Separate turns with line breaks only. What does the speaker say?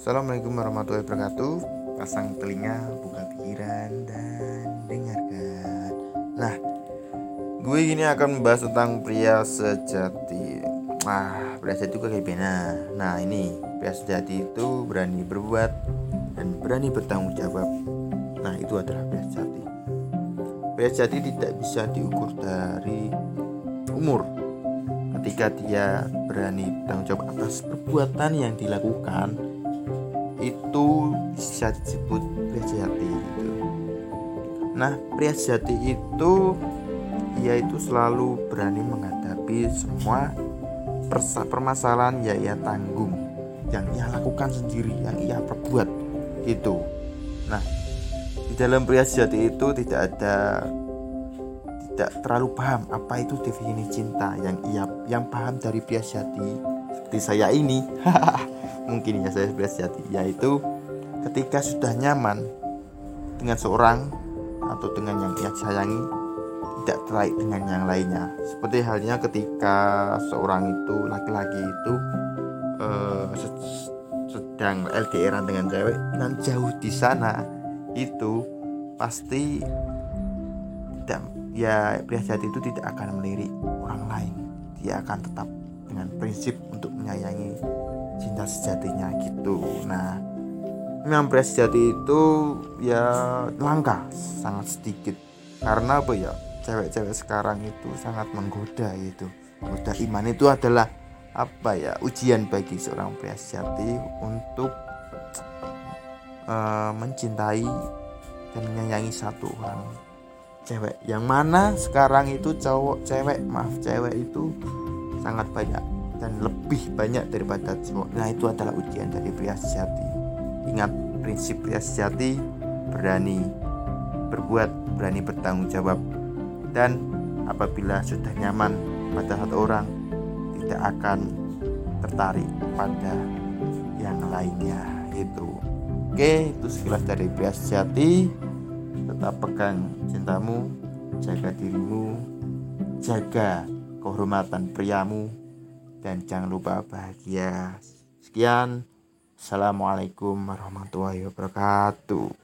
Assalamualaikum warahmatullahi wabarakatuh. Pasang telinga, buka pikiran, dan dengarkan. Nah, gue gini akan membahas tentang pria sejati. Nah, pria sejati juga kayak bena Nah ini, pria sejati itu berani berbuat dan berani bertanggung jawab. Nah itu adalah pria sejati. Pria sejati tidak bisa diukur dari umur. Ketika dia berani bertanggung jawab atas perbuatan yang dilakukan itu bisa disebut pria sejati gitu. Nah, pria sejati itu ia itu selalu berani menghadapi semua permasalahan yang ia tanggung, yang ia lakukan sendiri, yang ia perbuat itu. Nah, di dalam pria sejati itu tidak ada tidak terlalu paham apa itu definisi cinta yang ia yang paham dari pria sejati seperti saya ini mungkin ya saya sudah sejati yaitu ketika sudah nyaman dengan seorang atau dengan yang ia sayangi tidak terkait dengan yang lainnya. Seperti halnya ketika seorang itu laki-laki itu uh, sedang LDRan dengan cewek dan jauh di sana itu pasti tidak ya pria sejati itu tidak akan melirik orang lain. Dia akan tetap dengan prinsip untuk menyayangi sejatinya gitu. Nah memang pria sejati itu ya langka sangat sedikit. Karena apa ya? Cewek-cewek sekarang itu sangat menggoda itu menggoda iman itu adalah apa ya? Ujian bagi seorang pria sejati untuk uh, mencintai dan menyayangi satu orang cewek. Yang mana sekarang itu cowok cewek maaf cewek itu sangat banyak dan lebih banyak daripada cowok. Nah itu adalah ujian dari pria sejati. Ingat prinsip pria sejati berani berbuat, berani bertanggung jawab dan apabila sudah nyaman pada satu orang tidak akan tertarik pada yang lainnya itu. Oke, itu sekilas dari pria sejati. Tetap pegang cintamu, jaga dirimu, jaga kehormatan priamu dan jangan lupa bahagia. Sekian. Assalamualaikum warahmatullahi wabarakatuh.